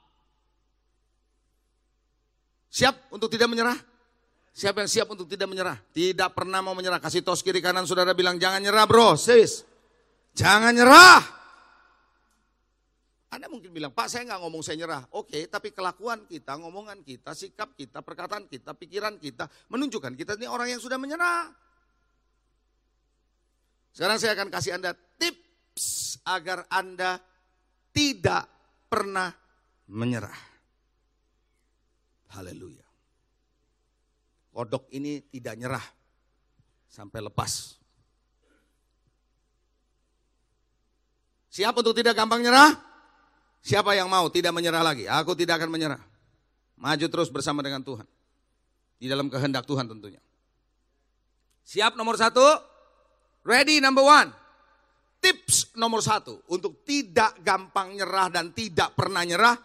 Siap untuk tidak menyerah? Siapa yang siap untuk tidak menyerah? Tidak pernah mau menyerah. Kasih tos kiri kanan saudara bilang jangan nyerah bro, sis. Jangan nyerah. Anda mungkin bilang, Pak saya nggak ngomong saya nyerah. Oke, tapi kelakuan kita, ngomongan kita, sikap kita, perkataan kita, pikiran kita, menunjukkan kita ini orang yang sudah menyerah. Sekarang saya akan kasih Anda tips agar Anda tidak pernah menyerah. Haleluya. Kodok ini tidak nyerah sampai lepas. Siap untuk tidak gampang nyerah? Siapa yang mau tidak menyerah lagi? Aku tidak akan menyerah. Maju terus bersama dengan Tuhan. Di dalam kehendak Tuhan tentunya. Siap nomor satu? Ready number one. Tips nomor satu. Untuk tidak gampang nyerah dan tidak pernah nyerah.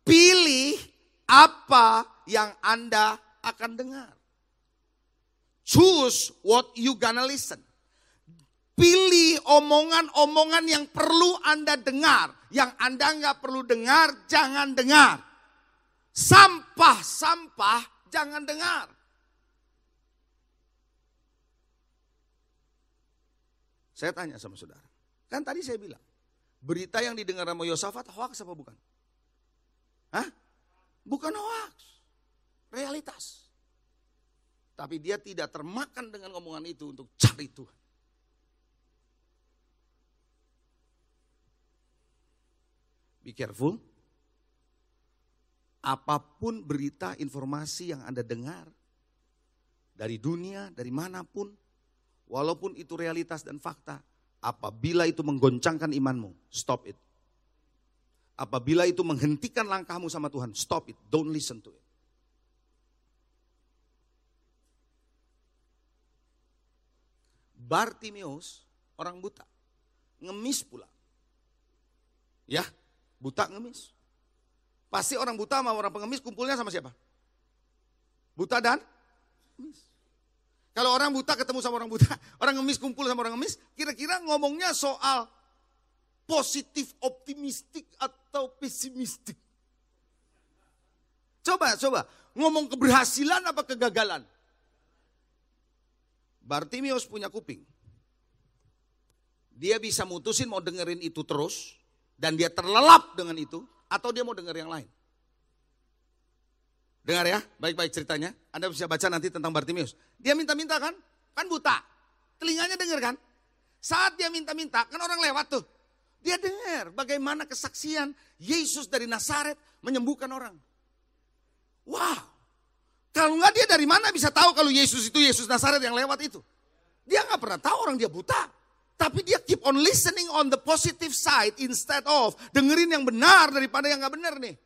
Pilih apa yang Anda akan dengar. Choose what you gonna listen. Pilih omongan-omongan yang perlu Anda dengar. Yang Anda nggak perlu dengar, jangan dengar. Sampah-sampah, jangan dengar. Saya tanya sama saudara. Kan tadi saya bilang, berita yang didengar sama Yosafat hoax apa bukan? Hah? Bukan hoax realitas. Tapi dia tidak termakan dengan omongan itu untuk cari Tuhan. Be careful. Apa pun berita, informasi yang Anda dengar, dari dunia, dari mana pun, walaupun itu realitas dan fakta, apabila itu menggoncangkan imanmu, stop it. Apabila itu menghentikan langkahmu sama Tuhan, stop it, don't listen to it. Bartimeus orang buta. Ngemis pula. Ya, buta ngemis. Pasti orang buta sama orang pengemis kumpulnya sama siapa? Buta dan ngemis. Kalau orang buta ketemu sama orang buta, (laughs) orang ngemis kumpul sama orang ngemis, kira-kira ngomongnya soal positif, optimistik atau pesimistik? Coba, coba. Ngomong keberhasilan apa kegagalan? Bartimius punya kuping. Dia bisa mutusin mau dengerin itu terus dan dia terlelap dengan itu atau dia mau denger yang lain. Dengar ya, baik-baik ceritanya. Anda bisa baca nanti tentang Bartimius. Dia minta-minta kan? Kan buta. Telinganya denger kan? Saat dia minta-minta, kan orang lewat tuh. Dia dengar bagaimana kesaksian Yesus dari Nazaret menyembuhkan orang. Wow, kalau enggak dia dari mana bisa tahu kalau Yesus itu Yesus Nazaret yang lewat itu? Dia nggak pernah tahu orang dia buta. Tapi dia keep on listening on the positive side instead of dengerin yang benar daripada yang nggak benar nih.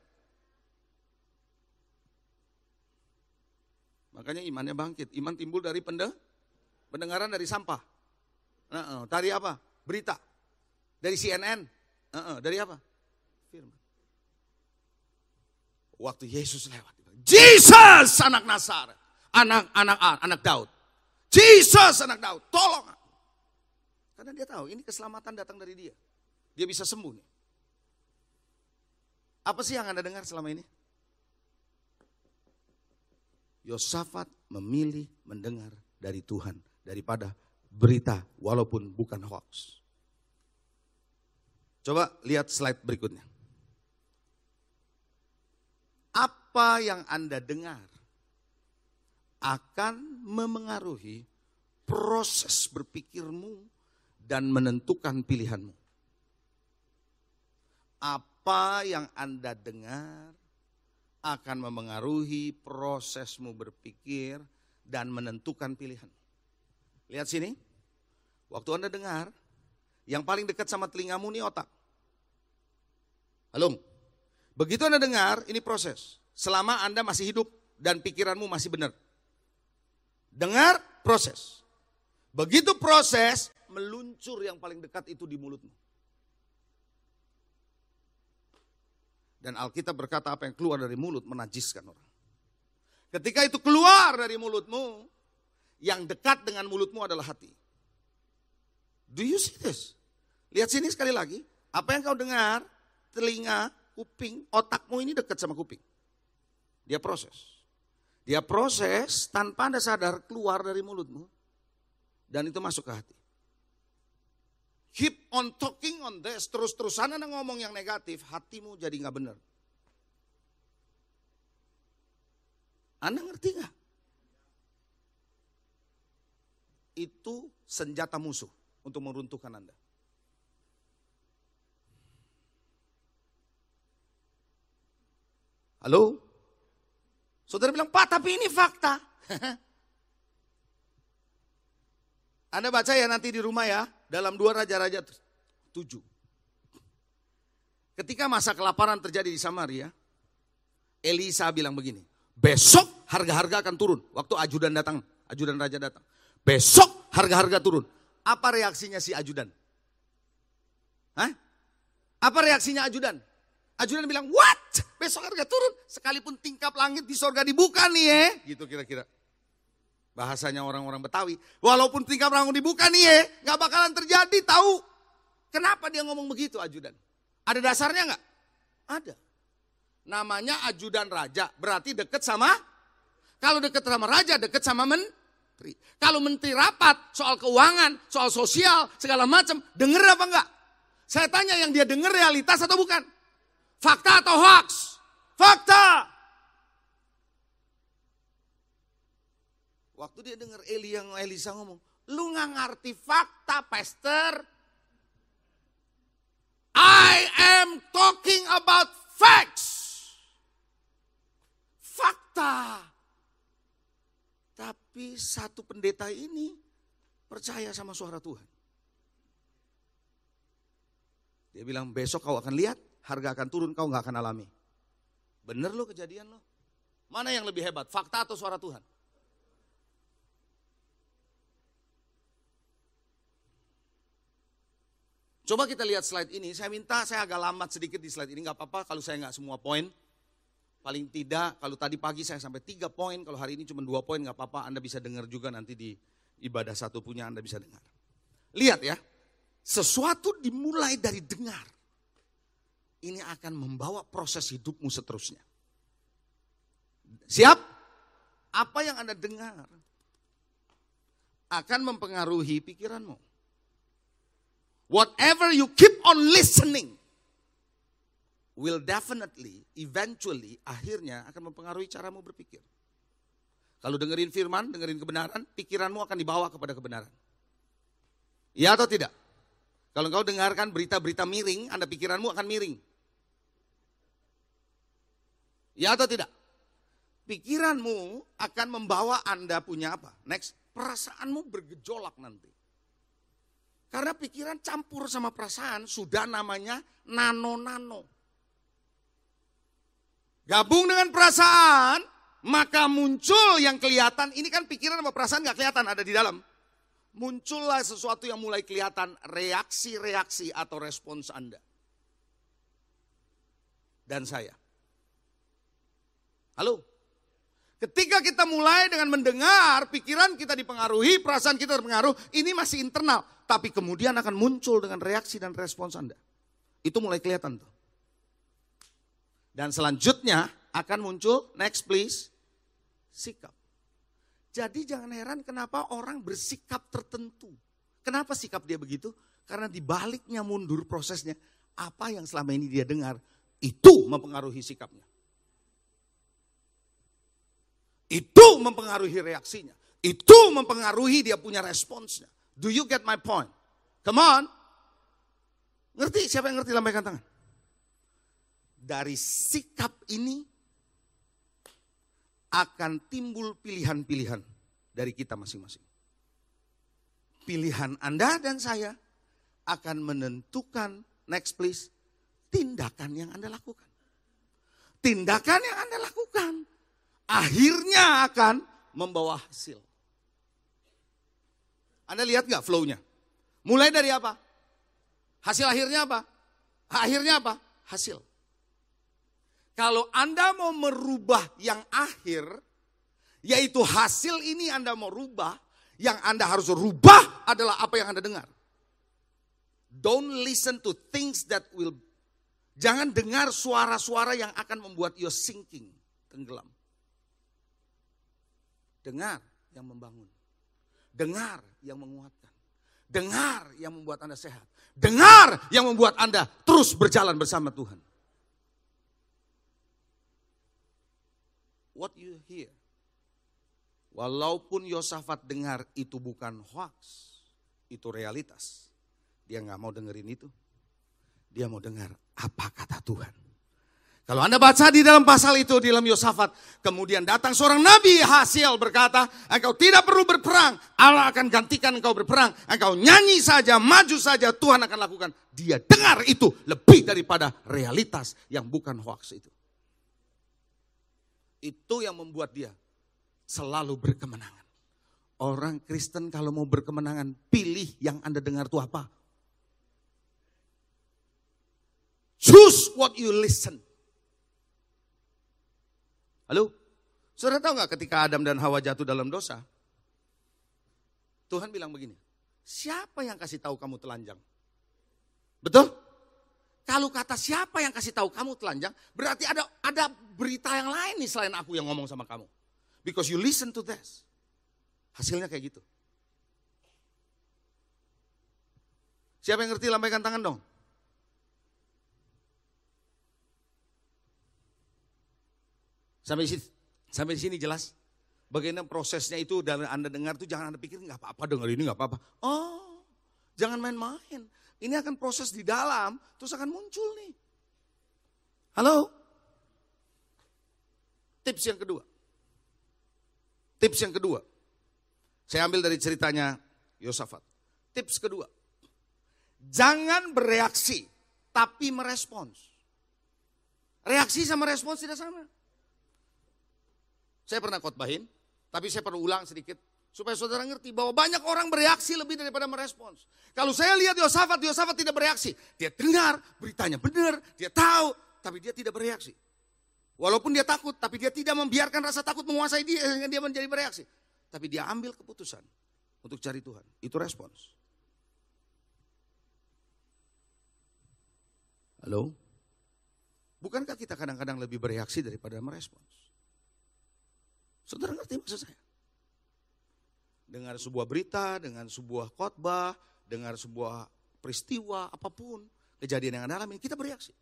Makanya imannya bangkit. Iman timbul dari pende, pendengaran dari sampah. Nah, uh, dari apa? Berita. Dari CNN. Uh, uh, dari apa? Firman. Waktu Yesus lewat. Jesus anak Nasar. Anak anak anak Daud. Jesus anak Daud, tolong aku. Karena dia tahu ini keselamatan datang dari dia. Dia bisa sembuh nih. Apa sih yang Anda dengar selama ini? Yosafat memilih mendengar dari Tuhan daripada berita walaupun bukan hoax. Coba lihat slide berikutnya apa yang Anda dengar akan memengaruhi proses berpikirmu dan menentukan pilihanmu. Apa yang Anda dengar akan memengaruhi prosesmu berpikir dan menentukan pilihan. Lihat sini, waktu Anda dengar, yang paling dekat sama telingamu ini otak. Halo, begitu Anda dengar, ini proses selama Anda masih hidup dan pikiranmu masih benar. Dengar, proses. Begitu proses, meluncur yang paling dekat itu di mulutmu. Dan Alkitab berkata apa yang keluar dari mulut menajiskan orang. Ketika itu keluar dari mulutmu, yang dekat dengan mulutmu adalah hati. Do you see this? Lihat sini sekali lagi. Apa yang kau dengar, telinga, kuping, otakmu ini dekat sama kuping. Dia proses. Dia proses tanpa anda sadar keluar dari mulutmu. Dan itu masuk ke hati. Keep on talking on this. Terus-terusan anda ngomong yang negatif, hatimu jadi nggak benar. Anda ngerti nggak? Itu senjata musuh untuk meruntuhkan Anda. Halo? Saudara bilang, Pak tapi ini fakta. (laughs) Anda baca ya nanti di rumah ya, dalam dua raja-raja tujuh. Ketika masa kelaparan terjadi di Samaria, Elisa bilang begini, besok harga-harga akan turun. Waktu ajudan datang, ajudan raja datang. Besok harga-harga turun. Apa reaksinya si ajudan? Hah? Apa reaksinya ajudan? Ajudan bilang, what? Besok harga turun. Sekalipun tingkap langit di sorga dibuka nih ya. Gitu kira-kira. Bahasanya orang-orang Betawi. Walaupun tingkap langit dibuka nih ya. Gak bakalan terjadi tahu. Kenapa dia ngomong begitu ajudan? Ada dasarnya nggak? Ada. Namanya ajudan raja. Berarti deket sama. Kalau deket sama raja, deket sama menteri. Kalau menteri rapat soal keuangan, soal sosial, segala macam. Denger apa enggak? Saya tanya yang dia denger realitas atau bukan? Fakta atau hoax? Fakta. Waktu dia dengar Eli yang Elisa ngomong, lu nggak ngerti fakta, pastor. I am talking about facts. Fakta. Tapi satu pendeta ini percaya sama suara Tuhan. Dia bilang besok kau akan lihat harga akan turun, kau nggak akan alami. Bener lo kejadian lo. Mana yang lebih hebat, fakta atau suara Tuhan? Coba kita lihat slide ini. Saya minta saya agak lambat sedikit di slide ini. Nggak apa-apa kalau saya nggak semua poin. Paling tidak kalau tadi pagi saya sampai tiga poin. Kalau hari ini cuma dua poin nggak apa-apa. Anda bisa dengar juga nanti di ibadah satu punya Anda bisa dengar. Lihat ya. Sesuatu dimulai dari dengar ini akan membawa proses hidupmu seterusnya. Siap? Apa yang Anda dengar akan mempengaruhi pikiranmu. Whatever you keep on listening will definitely, eventually, akhirnya akan mempengaruhi caramu berpikir. Kalau dengerin firman, dengerin kebenaran, pikiranmu akan dibawa kepada kebenaran. Ya atau tidak? Kalau engkau dengarkan berita-berita miring, Anda pikiranmu akan miring. Ya atau tidak? Pikiranmu akan membawa Anda punya apa? Next, perasaanmu bergejolak nanti. Karena pikiran campur sama perasaan sudah namanya nano-nano. Gabung dengan perasaan, maka muncul yang kelihatan. Ini kan pikiran sama perasaan gak kelihatan ada di dalam. Muncullah sesuatu yang mulai kelihatan reaksi-reaksi atau respons Anda. Dan saya. Halo? Ketika kita mulai dengan mendengar, pikiran kita dipengaruhi, perasaan kita terpengaruh, ini masih internal. Tapi kemudian akan muncul dengan reaksi dan respons Anda. Itu mulai kelihatan tuh. Dan selanjutnya akan muncul, next please, sikap. Jadi jangan heran kenapa orang bersikap tertentu. Kenapa sikap dia begitu? Karena dibaliknya mundur prosesnya. Apa yang selama ini dia dengar, itu mempengaruhi sikapnya. Itu mempengaruhi reaksinya. Itu mempengaruhi dia punya responsnya. Do you get my point? Come on. Ngerti? Siapa yang ngerti lambaikan tangan? Dari sikap ini akan timbul pilihan-pilihan dari kita masing-masing. Pilihan Anda dan saya akan menentukan, next please, tindakan yang Anda lakukan. Tindakan yang Anda lakukan akhirnya akan membawa hasil. Anda lihat nggak flow-nya? Mulai dari apa? Hasil akhirnya apa? Akhirnya apa? Hasil. Kalau Anda mau merubah yang akhir, yaitu hasil ini Anda mau rubah, yang Anda harus rubah adalah apa yang Anda dengar. Don't listen to things that will Jangan dengar suara-suara yang akan membuat you sinking, tenggelam. Dengar yang membangun. Dengar yang menguatkan. Dengar yang membuat Anda sehat. Dengar yang membuat Anda terus berjalan bersama Tuhan. What you hear. Walaupun Yosafat dengar itu bukan hoax, itu realitas. Dia nggak mau dengerin itu. Dia mau dengar apa kata Tuhan. Kalau Anda baca di dalam pasal itu, di dalam Yosafat, kemudian datang seorang nabi hasil berkata, engkau tidak perlu berperang, Allah akan gantikan engkau berperang, engkau nyanyi saja, maju saja, Tuhan akan lakukan. Dia dengar itu lebih daripada realitas yang bukan hoax itu. Itu yang membuat dia selalu berkemenangan. Orang Kristen kalau mau berkemenangan, pilih yang Anda dengar itu apa? Choose what you listen. Halo? Saudara tahu nggak ketika Adam dan Hawa jatuh dalam dosa? Tuhan bilang begini, siapa yang kasih tahu kamu telanjang? Betul? Kalau kata siapa yang kasih tahu kamu telanjang, berarti ada ada berita yang lain nih selain aku yang ngomong sama kamu. Because you listen to this. Hasilnya kayak gitu. Siapa yang ngerti lambaikan tangan dong? Sampai sini, sampai sini jelas. Bagaimana prosesnya itu dan Anda dengar itu jangan Anda pikir nggak apa-apa dengar ini nggak apa-apa. Oh, jangan main-main. Ini akan proses di dalam, terus akan muncul nih. Halo? Tips yang kedua. Tips yang kedua. Saya ambil dari ceritanya Yosafat. Tips kedua. Jangan bereaksi, tapi merespons. Reaksi sama respons tidak sama. Saya pernah khotbahin, tapi saya perlu ulang sedikit supaya saudara ngerti bahwa banyak orang bereaksi lebih daripada merespons. Kalau saya lihat Yosafat, Yosafat tidak bereaksi. Dia dengar beritanya benar, dia tahu, tapi dia tidak bereaksi. Walaupun dia takut, tapi dia tidak membiarkan rasa takut menguasai dia sehingga dia menjadi bereaksi. Tapi dia ambil keputusan untuk cari Tuhan. Itu respons. Halo? Bukankah kita kadang-kadang lebih bereaksi daripada merespons? Saudara ngerti maksud saya? Dengar sebuah berita, dengan sebuah khotbah, dengar sebuah peristiwa, apa pun, kejadian yang Anda alami, kita bereaksi.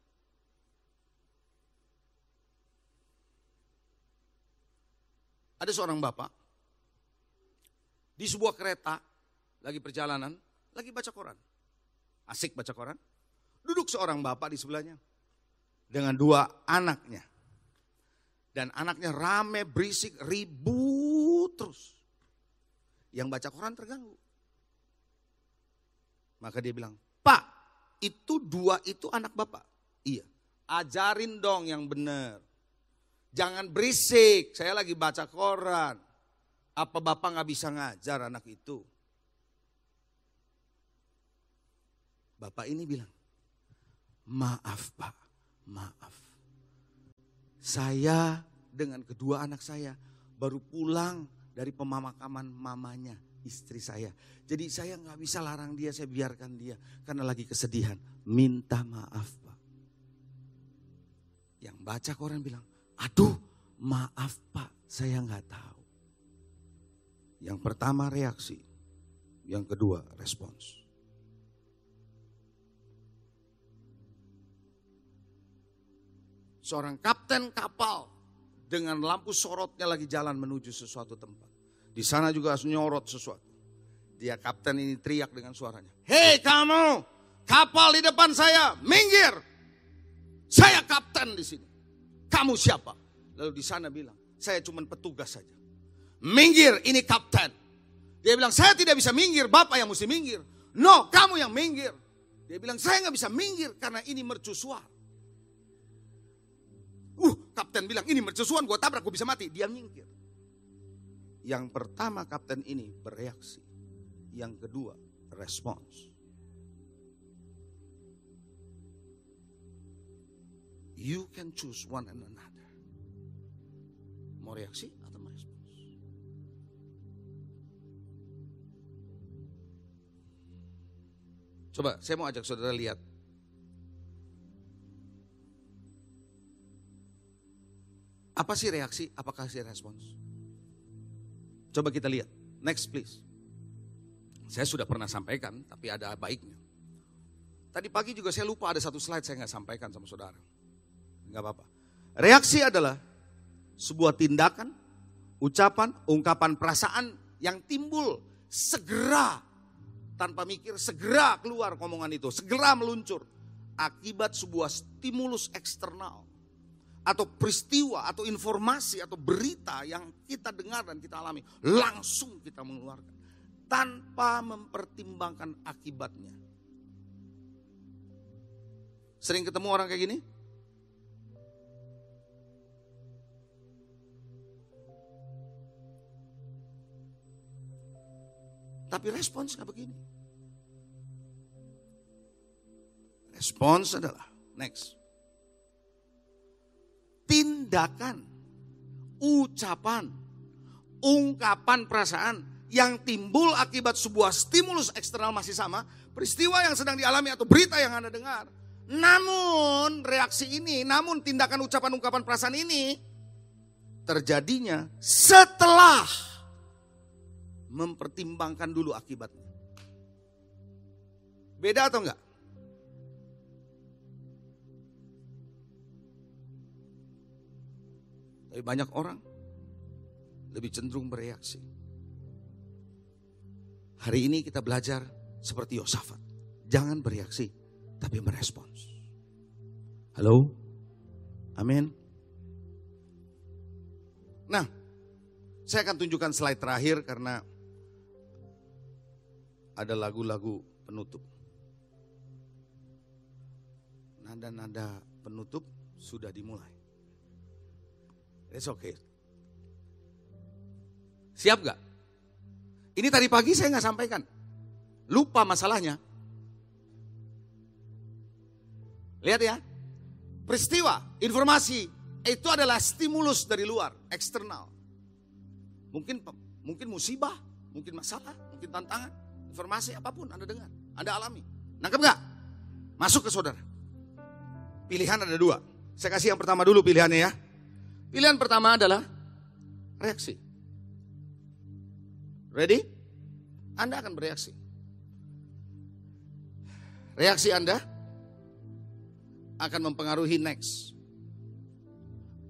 Ada seorang bapak di sebuah kereta lagi perjalanan, lagi baca koran. Asik baca koran. Duduk seorang bapak di sebelahnya dengan dua anaknya. Dan anaknya rame, berisik, ribut terus. Yang baca koran terganggu. Maka dia bilang, Pak, itu dua itu anak bapak. Iya, ajarin dong yang benar. Jangan berisik, saya lagi baca koran. Apa bapak nggak bisa ngajar anak itu? Bapak ini bilang, maaf pak, maaf. Saya dengan kedua anak saya baru pulang dari pemakaman mamanya istri saya. Jadi saya nggak bisa larang dia, saya biarkan dia karena lagi kesedihan. Minta maaf pak. Yang baca koran bilang, aduh maaf pak saya nggak tahu. Yang pertama reaksi, yang kedua respons. seorang kapten kapal dengan lampu sorotnya lagi jalan menuju sesuatu tempat. Di sana juga nyorot sesuatu. Dia kapten ini teriak dengan suaranya. Hei kamu, kapal di depan saya, minggir. Saya kapten di sini. Kamu siapa? Lalu di sana bilang, saya cuma petugas saja. Minggir, ini kapten. Dia bilang, saya tidak bisa minggir, bapak yang mesti minggir. No, kamu yang minggir. Dia bilang, saya nggak bisa minggir karena ini mercusuar. Kapten bilang, ini mercusuan gue tabrak, gue bisa mati. Dia minggir. Yang pertama kapten ini bereaksi. Yang kedua respons. You can choose one and another. Mau reaksi atau merespons. Coba saya mau ajak saudara lihat Apa sih reaksi? Apakah sih respons? Coba kita lihat. Next please. Saya sudah pernah sampaikan, tapi ada baiknya. Tadi pagi juga saya lupa ada satu slide saya nggak sampaikan sama saudara. Nggak apa-apa. Reaksi adalah sebuah tindakan, ucapan, ungkapan perasaan yang timbul segera tanpa mikir, segera keluar omongan itu, segera meluncur akibat sebuah stimulus eksternal atau peristiwa atau informasi atau berita yang kita dengar dan kita alami langsung kita mengeluarkan tanpa mempertimbangkan akibatnya. Sering ketemu orang kayak gini? Tapi respons nggak begini. Respons adalah next tindakan, ucapan, ungkapan perasaan yang timbul akibat sebuah stimulus eksternal masih sama, peristiwa yang sedang dialami atau berita yang Anda dengar. Namun reaksi ini, namun tindakan ucapan ungkapan perasaan ini terjadinya setelah mempertimbangkan dulu akibatnya. Beda atau enggak? Tapi banyak orang lebih cenderung bereaksi. Hari ini kita belajar seperti Yosafat. Jangan bereaksi, tapi merespons. Halo? Amin. Nah, saya akan tunjukkan slide terakhir karena ada lagu-lagu penutup. Nada-nada penutup sudah dimulai. It's okay. Siap gak? Ini tadi pagi saya nggak sampaikan. Lupa masalahnya. Lihat ya. Peristiwa, informasi itu adalah stimulus dari luar, eksternal. Mungkin mungkin musibah, mungkin masalah, mungkin tantangan, informasi apa pun Anda dengar, Anda alami. Nangkep nggak? Masuk ke saudara. Pilihan ada dua. Saya kasih yang pertama dulu pilihannya ya. Pilihan pertama adalah reaksi. Ready? Anda akan bereaksi. Reaksi Anda akan mempengaruhi next.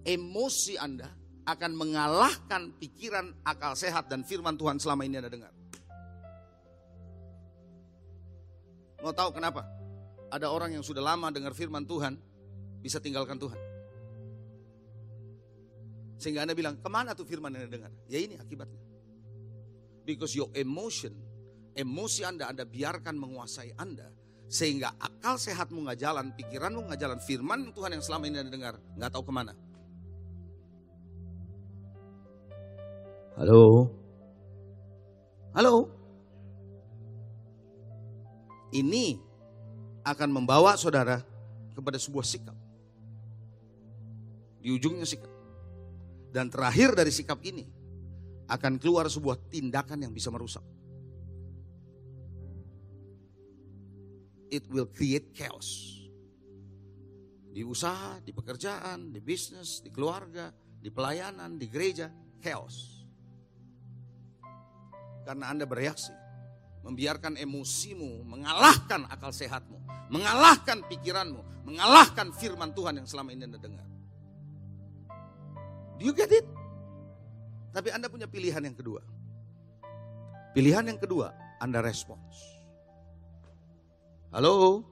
Emosi Anda akan mengalahkan pikiran, akal sehat, dan firman Tuhan selama ini Anda dengar. Mau tahu kenapa? Ada orang yang sudah lama dengar firman Tuhan, bisa tinggalkan Tuhan. Sehingga Anda bilang, ke mana tuh firman yang Anda dengar? Ya ini akibatnya. Because your emotion, emosi Anda, Anda biarkan menguasai Anda. Sehingga akal sehatmu nggak jalan, pikiranmu nggak jalan, firman Tuhan yang selama ini Anda dengar, nggak tahu ke mana. Halo? Halo? Ini akan membawa saudara kepada sebuah sikap. Di ujungnya sikap. Dan terakhir dari sikap ini akan keluar sebuah tindakan yang bisa merusak. It will create chaos. Di usaha, di pekerjaan, di bisnis, di keluarga, di pelayanan, di gereja, chaos. Karena Anda bereaksi, membiarkan emosimu mengalahkan akal sehatmu, mengalahkan pikiranmu, mengalahkan firman Tuhan yang selama ini Anda dengar. Do you get it? Tapi Anda punya pilihan yang kedua. Pilihan yang kedua, Anda respons. Halo?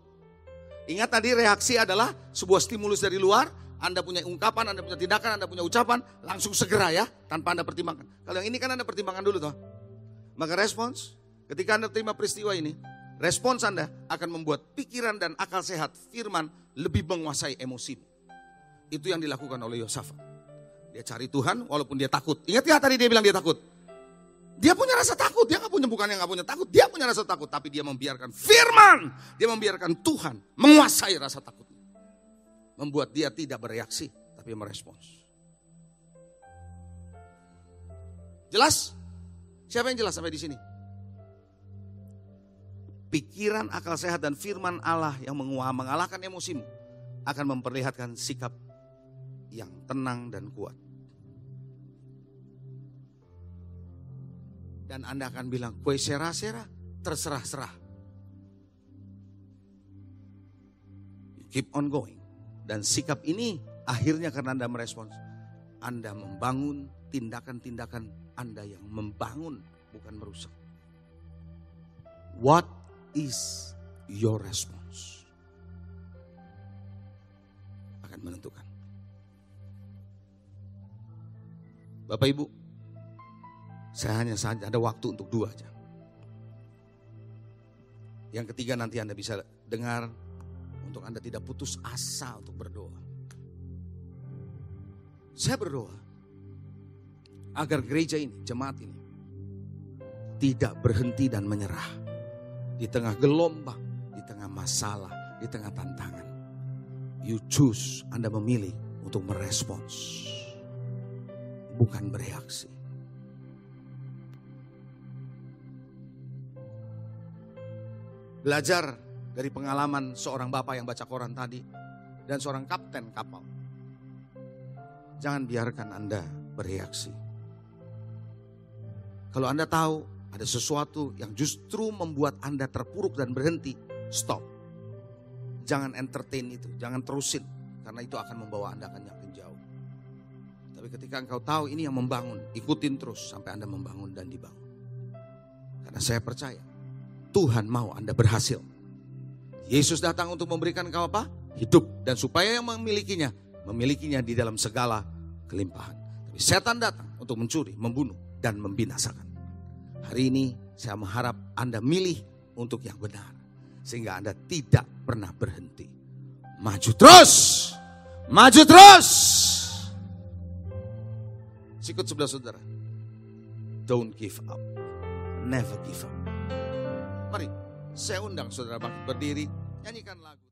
Ingat tadi reaksi adalah sebuah stimulus dari luar, Anda punya ungkapan, Anda punya tindakan, Anda punya ucapan, langsung segera ya, tanpa Anda pertimbangkan. Kalau yang ini kan Anda pertimbangkan dulu toh. Maka respons, ketika Anda terima peristiwa ini, respons Anda akan membuat pikiran dan akal sehat firman lebih menguasai emosimu. Itu yang dilakukan oleh Yosafat. Dia cari Tuhan walaupun dia takut. Ingat ya tadi dia bilang dia takut? Dia punya rasa takut, dia nggak punya bukan yang nggak punya takut, dia punya rasa takut, tapi dia membiarkan firman, dia membiarkan Tuhan menguasai rasa takutnya, membuat dia tidak bereaksi, tapi merespons. Jelas? Siapa yang jelas sampai di sini? Pikiran, akal sehat dan firman Allah yang mengalahkan emosimu akan memperlihatkan sikap yang tenang dan kuat. Dan Anda akan bilang, kue sera-sera, terserah-serah. Keep on going. Dan sikap ini akhirnya karena Anda merespons. Anda membangun tindakan-tindakan Anda yang membangun, bukan merusak. What is your response? Akan menentukan. Bapak Ibu, saya hanya saja ada waktu untuk dua aja. Yang ketiga nanti Anda bisa dengar untuk Anda tidak putus asa untuk berdoa. Saya berdoa agar gereja ini, jemaat ini tidak berhenti dan menyerah di tengah gelombang, di tengah masalah, di tengah tantangan. You choose, Anda memilih untuk merespons, bukan bereaksi. Belajar dari pengalaman seorang bapak yang baca koran tadi dan seorang kapten kapal. Jangan biarkan Anda bereaksi. Kalau Anda tahu ada sesuatu yang justru membuat Anda terpuruk dan berhenti, stop. Jangan entertain itu, jangan terusin. Karena itu akan membawa Anda akan yakin jauh. Tapi ketika engkau tahu ini yang membangun, ikutin terus sampai Anda membangun dan dibangun. Karena saya percaya Tuhan mau Anda berhasil. Yesus datang untuk memberikan kau apa? Hidup. Dan supaya yang memilikinya, memilikinya di dalam segala kelimpahan. Tapi setan datang untuk mencuri, membunuh, dan membinasakan. Hari ini saya mengharap Anda milih untuk yang benar. Sehingga Anda tidak pernah berhenti. Maju terus! Maju terus! Sikut sebelah saudara. Don't give up. Never give up. Mari, saya undang saudara bangkit berdiri, nyanyikan lagu.